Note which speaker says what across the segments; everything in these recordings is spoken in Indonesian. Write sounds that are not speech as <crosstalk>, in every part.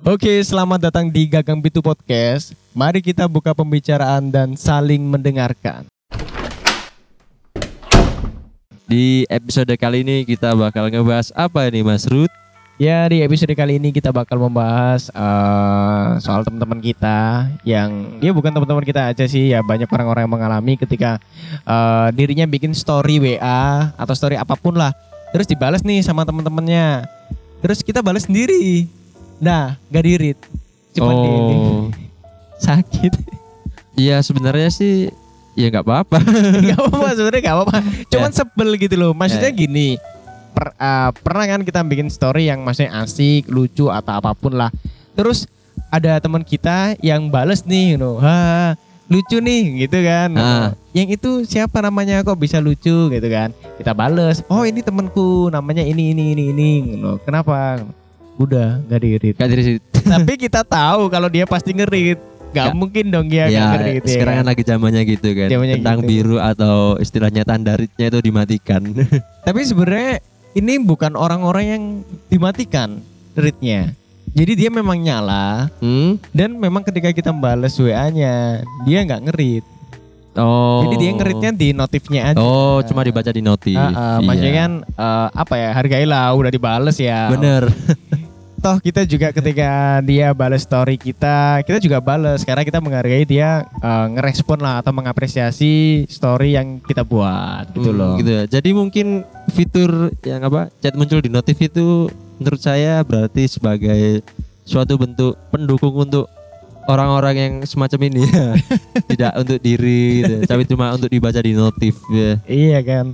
Speaker 1: Oke, selamat datang di Gagang Pitu Podcast. Mari kita buka pembicaraan dan saling mendengarkan.
Speaker 2: Di episode kali ini kita bakal ngebahas apa ini Mas Ruth?
Speaker 1: Ya, di episode kali ini kita bakal membahas eh, soal teman-teman kita yang ya bukan teman-teman kita aja sih, ya banyak orang-orang yang mengalami ketika eh, dirinya bikin story WA atau story apa pun lah. Terus dibalas nih sama teman-temannya. Terus kita balas sendiri. Nah, gak dirit. Cuma di ini. <laughs> sakit.
Speaker 2: Iya sebenarnya sih ya nggak apa-apa. <laughs>
Speaker 1: Gak apa-apa sebenarnya gak apa-apa. Cuman sebel gitu loh. Maksudnya
Speaker 2: Ya.
Speaker 1: gini. per- eh, pernah kan kita bikin story yang maksudnya asik, lucu atau apa pun lah. Terus ada teman kita yang bales nih, you know, ha lucu nih gitu kan.
Speaker 2: Ah.
Speaker 1: Yang itu siapa namanya kok bisa lucu gitu kan? Kita bales, oh ini temanku namanya ini ini ini ini. you know. Kenapa? Udah nggak diirit.
Speaker 2: Gak dari situ. <laughs>
Speaker 1: Tapi kita tahu kalau dia pasti ngerit. Gak
Speaker 2: Ya.
Speaker 1: mungkin dong dia nggak
Speaker 2: ya,
Speaker 1: ngerit. ya
Speaker 2: sekarang
Speaker 1: kan?
Speaker 2: kan lagi zamannya gitu kan.
Speaker 1: Zamannya
Speaker 2: Tentang
Speaker 1: gitu.
Speaker 2: biru atau istilahnya tanda ritnya itu dimatikan. <laughs>
Speaker 1: Tapi sebenarnya ini bukan orang-orang yang dimatikan readnya. Jadi dia memang nyala
Speaker 2: hmm?
Speaker 1: dan memang ketika kita balas WA-nya dia nggak ngerit.
Speaker 2: Oh.
Speaker 1: Jadi dia ngeritnya di notifnya aja.
Speaker 2: Oh, cuma dibaca di notif.
Speaker 1: Ah, ah,
Speaker 2: Iya.
Speaker 1: Maksudnya kan eh, apa ya hargailah udah dibales ya.
Speaker 2: Bener. <laughs>
Speaker 1: Toh kita juga ketika dia balas story kita, kita juga balas karena kita menghargai dia eh, ngerespon lah atau mengapresiasi story yang kita buat gitu
Speaker 2: Hmm,
Speaker 1: loh.
Speaker 2: Gitu ya. Jadi mungkin fitur yang apa chat muncul di notif itu menurut saya berarti sebagai suatu bentuk pendukung untuk orang-orang yang semacam ini ya. <laughs> Tidak untuk diri gitu. Tapi cuma untuk dibaca di notif ya.
Speaker 1: Iya kan.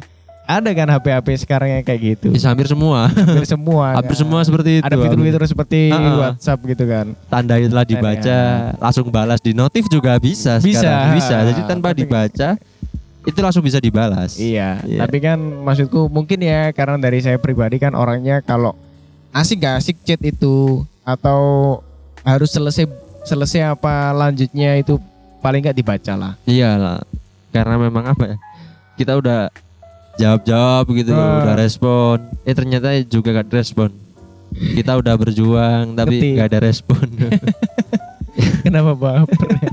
Speaker 1: Ada kan HP-HP sekarang yang kayak gitu.
Speaker 2: Bisa hampir semua.
Speaker 1: hampir semua <laughs>
Speaker 2: hampir
Speaker 1: kan.
Speaker 2: semua seperti itu.
Speaker 1: ada fitur-fitur seperti
Speaker 2: Ah, ah.
Speaker 1: WhatsApp gitu kan
Speaker 2: Tanda itu telah dibaca, langsung balas di notif juga bisa.
Speaker 1: Bisa.
Speaker 2: sekarang. Bisa. Jadi tanpa
Speaker 1: Tapi-
Speaker 2: dibaca itu langsung bisa dibalas.
Speaker 1: iya
Speaker 2: Iya.
Speaker 1: tapi kan maksudku mungkin ya karena dari saya pribadi kan orangnya kalau asik gak asik chat itu atau harus selesai selesai apa lanjutnya itu paling nggak dibaca lah
Speaker 2: Iya lah, karena memang apa ya? Kita udah jawab-jawab gitu,
Speaker 1: Ah.
Speaker 2: udah respon. Eh ternyata juga gak respon. Kita udah berjuang tapi
Speaker 1: Ngerti.
Speaker 2: gak ada respon. <laughs>
Speaker 1: kenapa baper ya?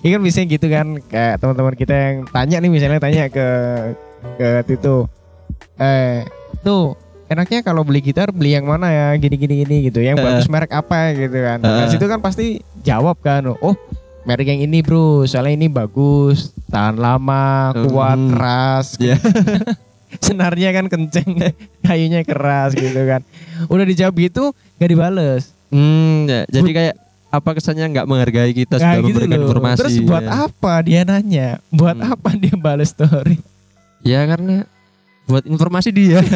Speaker 1: Ini kan biasanya gitu kan kayak teman-teman kita yang tanya nih misalnya tanya ke ke Tito eh tuh enaknya kalau beli gitar beli yang mana ya gini gini gini gitu yang
Speaker 2: Eh.
Speaker 1: bagus merek apa gitu kan nah
Speaker 2: Eh.
Speaker 1: situ kan pasti jawab kan oh merek yang ini bro soalnya ini bagus tahan lama kuat
Speaker 2: Hmm.
Speaker 1: keras
Speaker 2: Iya. <laughs> <laughs>
Speaker 1: senarnya kan kenceng <laughs> kayunya keras gitu kan udah dijawab gitu gak dibales
Speaker 2: hmm, ya, jadi kayak apa kesannya nggak menghargai kita
Speaker 1: Nah,
Speaker 2: sudah
Speaker 1: gitu
Speaker 2: memberikan
Speaker 1: loh.
Speaker 2: informasi.
Speaker 1: Terus buat
Speaker 2: ya.
Speaker 1: apa dia nanya? Buat
Speaker 2: Hmm.
Speaker 1: apa dia balas story?
Speaker 2: Ya karena buat informasi dia. <laughs>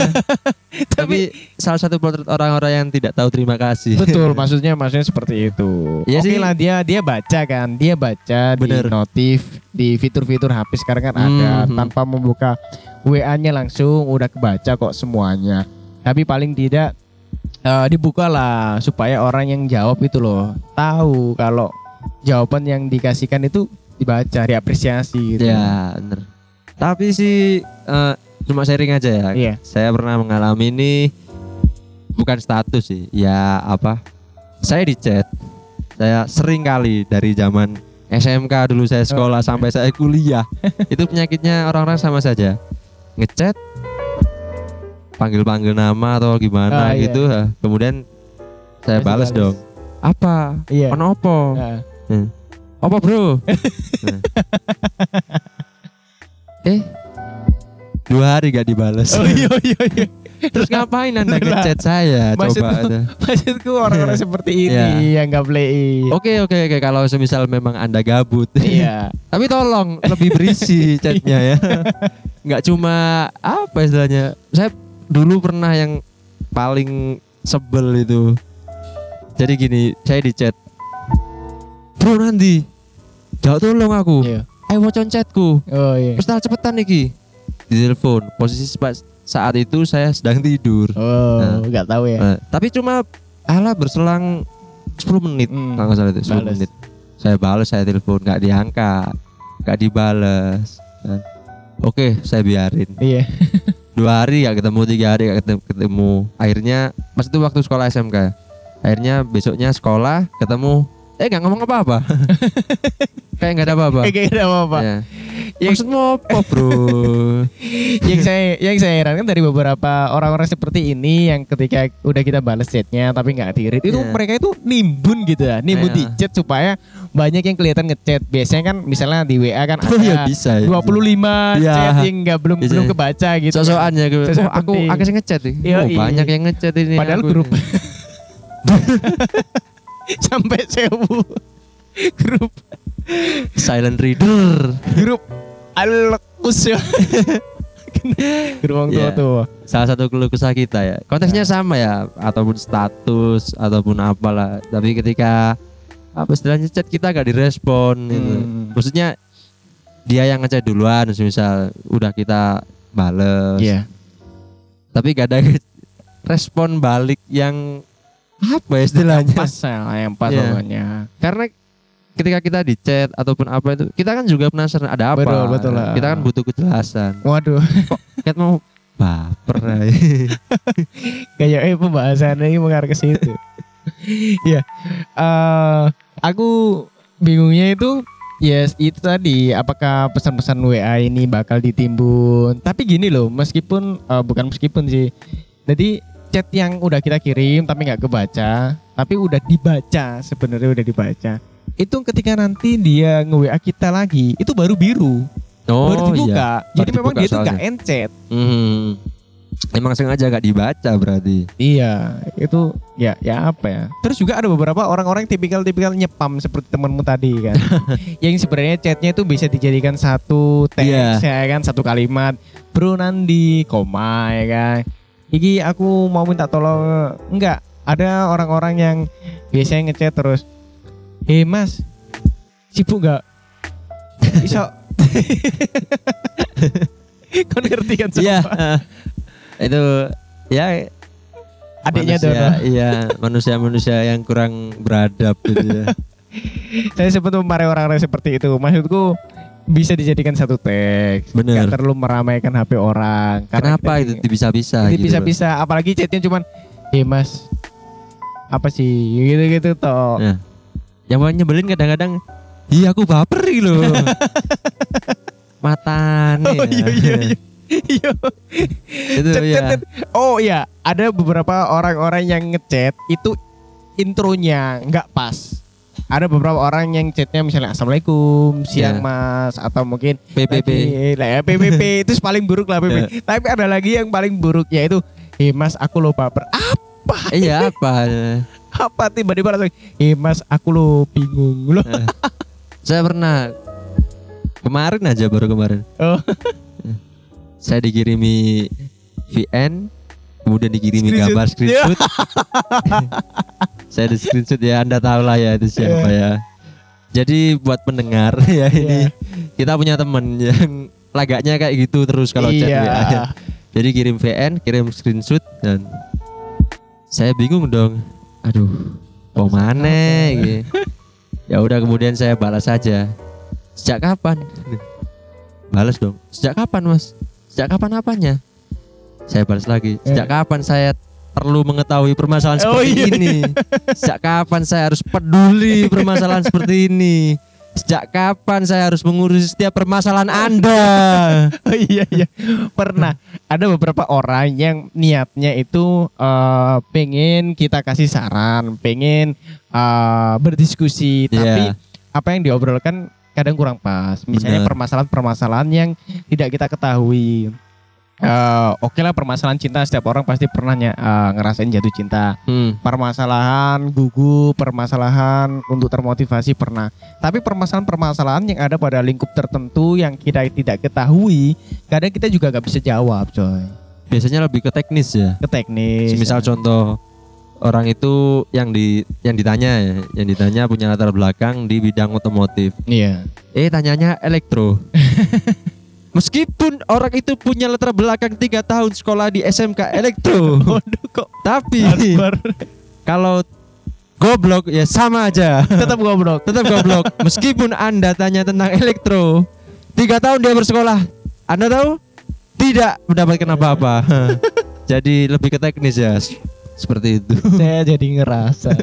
Speaker 1: Tapi
Speaker 2: tapi salah satu potret orang-orang yang tidak tahu terima kasih.
Speaker 1: betul, <laughs> maksudnya maksudnya seperti itu.
Speaker 2: Iya
Speaker 1: Oke
Speaker 2: sih.
Speaker 1: lah dia dia baca kan, dia baca
Speaker 2: Bener.
Speaker 1: di notif di fitur-fitur HP sekarang kan ada
Speaker 2: Mhm.
Speaker 1: tanpa membuka WA-nya langsung udah kebaca kok semuanya. Tapi paling tidak eh, dibuka lah supaya orang yang jawab itu loh tahu kalau jawaban yang dikasihkan itu dibaca, diapresiasi gitu.
Speaker 2: Ya, bener. Tapi sih eh, cuma sharing aja ya.
Speaker 1: Iya.
Speaker 2: Saya pernah mengalami ini bukan status sih. Ya apa? Saya di chat. Saya sering kali dari zaman SMK dulu saya sekolah sampai saya kuliah. <laughs> Itu penyakitnya orang-orang sama saja. Ngechat panggil-panggil nama atau gimana
Speaker 1: Ah, iya.
Speaker 2: gitu. Kemudian saya balas
Speaker 1: bales.
Speaker 2: dong. Apa?
Speaker 1: Iya.
Speaker 2: Ono apa?
Speaker 1: Nah,
Speaker 2: Apa bro? <laughs> dua hari gak dibales.
Speaker 1: Oh iya iya iya.
Speaker 2: Terus ngapain anda ngechat saya?
Speaker 1: Maksud-
Speaker 2: Coba. ada.
Speaker 1: Maksudku orang-orang <laughs> seperti ini
Speaker 2: Iya.
Speaker 1: yang nggak play.
Speaker 2: Oke oke oke kalau semisal memang anda gabut.
Speaker 1: Iya. <laughs>
Speaker 2: Tapi tolong lebih berisi <laughs> chatnya ya. Nggak cuma apa istilahnya. Saya dulu pernah yang paling sebel itu. Jadi gini, saya di chat. Bro nanti, jauh tolong aku.
Speaker 1: Iya.
Speaker 2: Ayo wocon chatku.
Speaker 1: Oh iya.
Speaker 2: Terus cepetan iki. Di telepon. Posisi saat itu saya sedang tidur.
Speaker 1: Oh,
Speaker 2: Nah.
Speaker 1: nggak tahu ya.
Speaker 2: Nah, tapi cuma ala berselang 10 menit
Speaker 1: Hmm.
Speaker 2: kalau nggak salah itu 10
Speaker 1: Bales.
Speaker 2: menit. Saya balas, saya telepon, nggak diangkat, nggak dibales. Nah, Oke, saya biarin.
Speaker 1: Iya. <laughs>
Speaker 2: Dua hari nggak ketemu, tiga hari nggak ketemu, ketemu. Akhirnya pas itu waktu sekolah SMK. akhirnya besoknya sekolah ketemu eh nggak ngomong apa-apa <laughs> kayak nggak ada apa-apa
Speaker 1: Kayak gitu apa-apa.
Speaker 2: Ya.
Speaker 1: Yang-
Speaker 2: maksudmu apa bro? <laughs>
Speaker 1: Yang saya yang saya herankan dari beberapa orang-orang seperti ini yang ketika udah kita balas chatnya tapi nggak read itu
Speaker 2: Iya.
Speaker 1: mereka itu nimbun gitu ya nimbun
Speaker 2: Iya.
Speaker 1: di chat supaya banyak yang kelihatan ngechat. Biasanya kan misalnya di WA kan
Speaker 2: oh ya
Speaker 1: ada
Speaker 2: bisa ya.
Speaker 1: 25
Speaker 2: Iya.
Speaker 1: chat yang nggak belum
Speaker 2: Bisa.
Speaker 1: belum kebaca gitu.
Speaker 2: Sosokan ya
Speaker 1: Sosok
Speaker 2: oh, aku aku sih ngechat nih
Speaker 1: Iya,
Speaker 2: oh,
Speaker 1: iya.
Speaker 2: banyak yang ngechat ini
Speaker 1: padahal
Speaker 2: aku
Speaker 1: grup. <laughs> sampai sewu. <laughs> Grup.
Speaker 2: Silent reader.
Speaker 1: Grup alekus ya <laughs> grup orang tua
Speaker 2: Iya.
Speaker 1: tua
Speaker 2: salah satu keluh kesah kita ya. Konteksnya sama ya. Ataupun status ataupun apalah. Tapi ketika apa istilahnya chat kita gak direspon gitu.
Speaker 1: Hmm.
Speaker 2: maksudnya dia yang ngechat duluan misal udah kita bales.
Speaker 1: Iya.
Speaker 2: tapi gak ada <laughs> respon balik yang apa ya istilahnya
Speaker 1: pas ya yang pas pokoknya.
Speaker 2: Karena ketika kita di chat ataupun apa itu kita kan juga penasaran ada apa
Speaker 1: Betul, betul lah.
Speaker 2: kita kan butuh kejelasan
Speaker 1: waduh
Speaker 2: Cat mau baper ay. <laughs>
Speaker 1: kayak eh pembahasan ini mengarah ke situ. Iya. <laughs> Eh aku bingungnya itu yes itu tadi apakah pesan-pesan WA ini bakal ditimbun. Tapi gini loh, meskipun eh, bukan meskipun sih. Jadi chat yang udah kita kirim tapi nggak kebaca, tapi udah dibaca sebenarnya udah dibaca. Itu ketika nanti dia nge-WA kita lagi, itu baru biru, baru
Speaker 2: oh
Speaker 1: dibuka.
Speaker 2: iya
Speaker 1: Jadi
Speaker 2: Baru
Speaker 1: memang
Speaker 2: dibuka
Speaker 1: dia itu nggak encet.
Speaker 2: Hmm. Emang sengaja gak dibaca berarti.
Speaker 1: Iya, itu ya ya apa ya. Terus juga ada beberapa orang-orang tipikal-tipikal nyepam seperti temanmu tadi kan. <laughs> yang sebenarnya chatnya itu bisa dijadikan satu teks
Speaker 2: Iya.
Speaker 1: ya kan, satu kalimat. Bro Nandi, koma ya kan. Iki aku mau minta tolong enggak. Ada orang-orang yang biasanya ngechat terus, "Hei Mas, sibuk enggak?" Iso <laughs> Kau ngerti kan
Speaker 2: Iya.
Speaker 1: siapa?
Speaker 2: itu ya
Speaker 1: Adiknya Dono.
Speaker 2: Iya, manusia-manusia yang kurang beradab gitu ya. <laughs>
Speaker 1: saya sempat memarahi orang-orang seperti itu. Maksudku bisa dijadikan satu teks.
Speaker 2: Bener.
Speaker 1: Nggak terlalu meramaikan HP orang. Karena
Speaker 2: Kenapa
Speaker 1: kita-
Speaker 2: itu bisa-bisa gitu.
Speaker 1: bisa-bisa. Apalagi chatnya cuman, eh mas, apa sih gitu-gitu toh.
Speaker 2: Nah, yang paling nyebelin kadang-kadang iya aku baper gitu loh. <laughs> Matane.
Speaker 1: Oh iya iya iya. Iya.
Speaker 2: Itu
Speaker 1: Chat,
Speaker 2: ya.
Speaker 1: chat. Oh iya, ada beberapa orang-orang yang ngechat itu intronya nggak pas. Ada beberapa orang yang chatnya misalnya assalamualaikum siang
Speaker 2: Iya.
Speaker 1: mas atau mungkin
Speaker 2: PPP.
Speaker 1: lah ya PPP <laughs> itu paling buruk lah
Speaker 2: Iya.
Speaker 1: PPP. Tapi ada lagi yang paling buruk yaitu eh mas aku lo baper. Apa?
Speaker 2: Iya apa?
Speaker 1: Apa tiba-tiba langsung eh mas aku lo bingung lo.
Speaker 2: Saya pernah kemarin aja baru kemarin.
Speaker 1: Oh. <laughs>
Speaker 2: Saya dikirimi VN, kemudian dikirimi
Speaker 1: Screenshot.
Speaker 2: gambar screenshot. <laughs> Saya di screenshot ya, Anda tahu lah ya itu siapa ya. Jadi buat pendengar <laughs> ya ini kita punya temen yang lagaknya kayak gitu terus kalau chat
Speaker 1: Iya.
Speaker 2: Jadi kirim VN, kirim screenshot dan saya bingung dong. Aduh, mau mana gitu. <laughs> Ya udah kemudian saya balas saja. Sejak kapan? Balas dong. Sejak kapan, Mas? Sejak kapan apanya? Saya balas lagi. Sejak kapan saya perlu mengetahui permasalahan
Speaker 1: Oh,
Speaker 2: seperti
Speaker 1: iya,
Speaker 2: ini? Sejak kapan saya harus peduli permasalahan seperti ini? Sejak kapan saya harus mengurusi setiap permasalahan Anda? <laughs>
Speaker 1: Oh iya iya pernah ada beberapa orang yang niatnya itu eh, pengen kita kasih saran, pengen eh, berdiskusi, tapi
Speaker 2: Iya.
Speaker 1: apa yang diobrolkan kadang kurang pas. Misalnya permasalahan-permasalahan yang tidak kita ketahui. Eh, Oke lah permasalahan cinta setiap orang pasti pernah eh, ngerasain jatuh cinta.
Speaker 2: Hmm.
Speaker 1: Permasalahan gugup, permasalahan untuk termotivasi pernah. Tapi permasalahan-permasalahan yang ada pada lingkup tertentu yang kita tidak ketahui, kadang kita juga nggak bisa jawab, coy.
Speaker 2: Biasanya lebih ke teknis ya.
Speaker 1: Ke teknis.
Speaker 2: Misal contoh orang itu yang di yang ditanya ya, yang ditanya punya latar belakang di bidang otomotif.
Speaker 1: Iya.
Speaker 2: Eh tanyanya elektro. <laughs> Meskipun orang itu punya latar belakang tiga tahun sekolah di SMK elektro, <laughs>
Speaker 1: Waduh kok
Speaker 2: tapi kalau goblok ya sama aja.
Speaker 1: Tetap goblok. <laughs>
Speaker 2: Tetap goblok. Meskipun anda tanya tentang elektro, tiga tahun dia bersekolah, anda tahu tidak mendapatkan apa-apa. <laughs> Jadi lebih ke teknis ya. seperti itu.
Speaker 1: saya jadi ngerasa.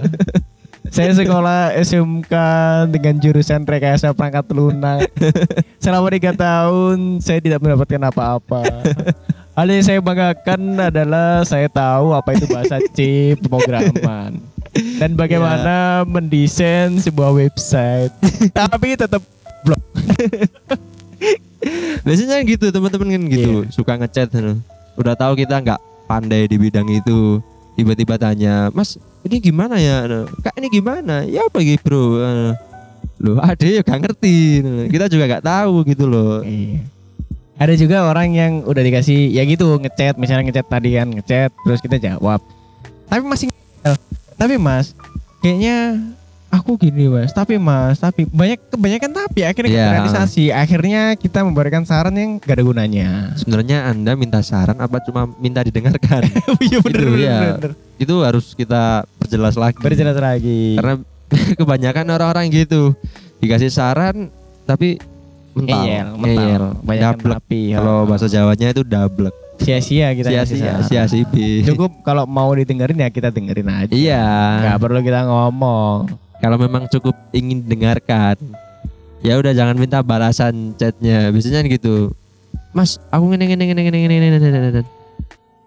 Speaker 1: Saya sekolah SMK dengan jurusan rekayasa perangkat lunak. Selama tiga tahun saya tidak mendapatkan apa-apa. Hal yang saya banggakan adalah saya tahu apa itu bahasa C pemrograman dan bagaimana mendesain sebuah website. Tapi tetap blok.
Speaker 2: Biasanya gitu teman-teman kan gitu, suka ngechat. Udah tahu kita nggak pandai di bidang itu, tiba-tiba tanya, "Mas, ini gimana ya?" "Kak, ini gimana?" "Ya apa gitu, Bro?" Loh, ada ya gak ngerti. Kita juga gak tahu gitu loh.
Speaker 1: Iya. Ada juga orang yang udah dikasih ya gitu ngechat, misalnya ngechat tadi kan ngechat terus kita jawab. Tapi masih tapi Mas, kayaknya aku gini Mas, tapi Mas, tapi banyak kebanyakan tapi akhirnya
Speaker 2: Iya.
Speaker 1: kita realisasi, akhirnya kita memberikan saran yang gak ada gunanya.
Speaker 2: Sebenarnya Anda minta saran apa cuma minta didengarkan? <laughs>
Speaker 1: Iya bener,
Speaker 2: Gitu,
Speaker 1: bener,
Speaker 2: ya.
Speaker 1: bener.
Speaker 2: itu harus kita perjelas lagi.
Speaker 1: Berjelas lagi.
Speaker 2: Karena <laughs> kebanyakan orang-orang gitu dikasih saran tapi mental,
Speaker 1: mental. Banyak tapi. ya.
Speaker 2: Kalau bahasa Jawanya itu dablek.
Speaker 1: sia-sia kita
Speaker 2: Sia-sia, sia-sibi.
Speaker 1: Cukup kalau mau didengerin ya kita dengerin aja.
Speaker 2: Iya.
Speaker 1: Gak perlu kita ngomong.
Speaker 2: Kalau memang cukup ingin dengarkan, ya udah jangan minta balasan chatnya. Biasanya gitu. Mas, aku ngene ngene ngene ngene ngene ngene.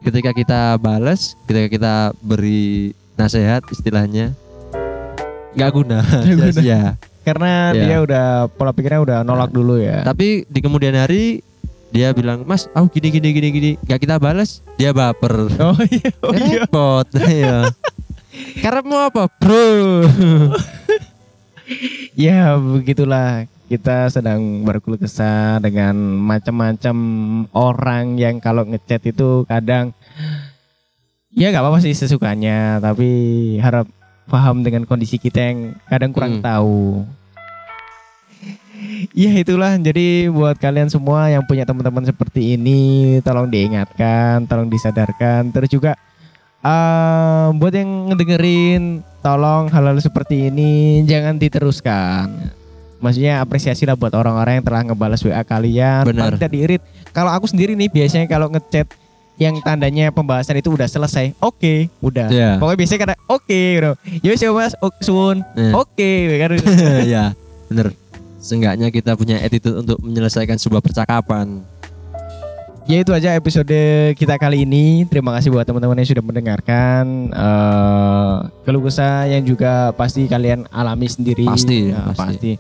Speaker 2: Ketika kita balas, ketika kita beri nasihat istilahnya nggak guna, <laughs>
Speaker 1: Nggak guna.
Speaker 2: sia-sia.
Speaker 1: Karena
Speaker 2: Iya.
Speaker 1: dia udah pola pikirnya udah nolak dulu ya.
Speaker 2: Tapi di kemudian hari dia bilang, "Mas, aku gini gini gini gini." Gak kita balas, dia baper.
Speaker 1: Oh iya, oh iya.
Speaker 2: Repot. <laughs> Iya. Karena mau apa, Bro? <laughs>
Speaker 1: Ya begitulah kita sedang berkeluh kesah dengan macam-macam orang yang kalau ngechat itu kadang ya nggak apa-apa sih sesukanya tapi harap paham dengan kondisi kita yang kadang kurang
Speaker 2: Hmm.
Speaker 1: tahu. Ya itulah jadi buat kalian semua yang punya teman-teman seperti ini tolong diingatkan, tolong disadarkan terus juga eh buat yang ngedengerin tolong hal-hal seperti ini jangan diteruskan. Maksudnya apresiasi lah buat orang-orang yang telah ngebalas WA kalian.
Speaker 2: Benar.
Speaker 1: Paling tidak diirit. Kalau aku sendiri nih biasanya kalau ngechat yang tandanya pembahasan itu udah selesai. Oke, udah.
Speaker 2: Iya.
Speaker 1: Pokoknya biasanya kata oke bro. Ya wis ya Mas, sun.
Speaker 2: Eh.
Speaker 1: Oke kan. <laughs>
Speaker 2: ya, bener. Seenggaknya kita punya attitude untuk menyelesaikan sebuah percakapan.
Speaker 1: Ya itu aja episode kita kali ini. Terima kasih buat teman-teman yang sudah mendengarkan eh keluh kesah yang juga pasti kalian alami sendiri.
Speaker 2: Pasti,
Speaker 1: Ya,
Speaker 2: pasti.
Speaker 1: pasti.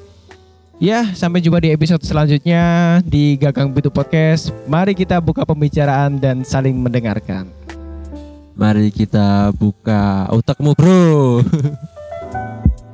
Speaker 1: Ya, sampai jumpa di episode selanjutnya di Gagang Bitu Podcast. Mari kita buka pembicaraan dan saling mendengarkan.
Speaker 2: Mari kita buka otakmu, Bro. <laughs>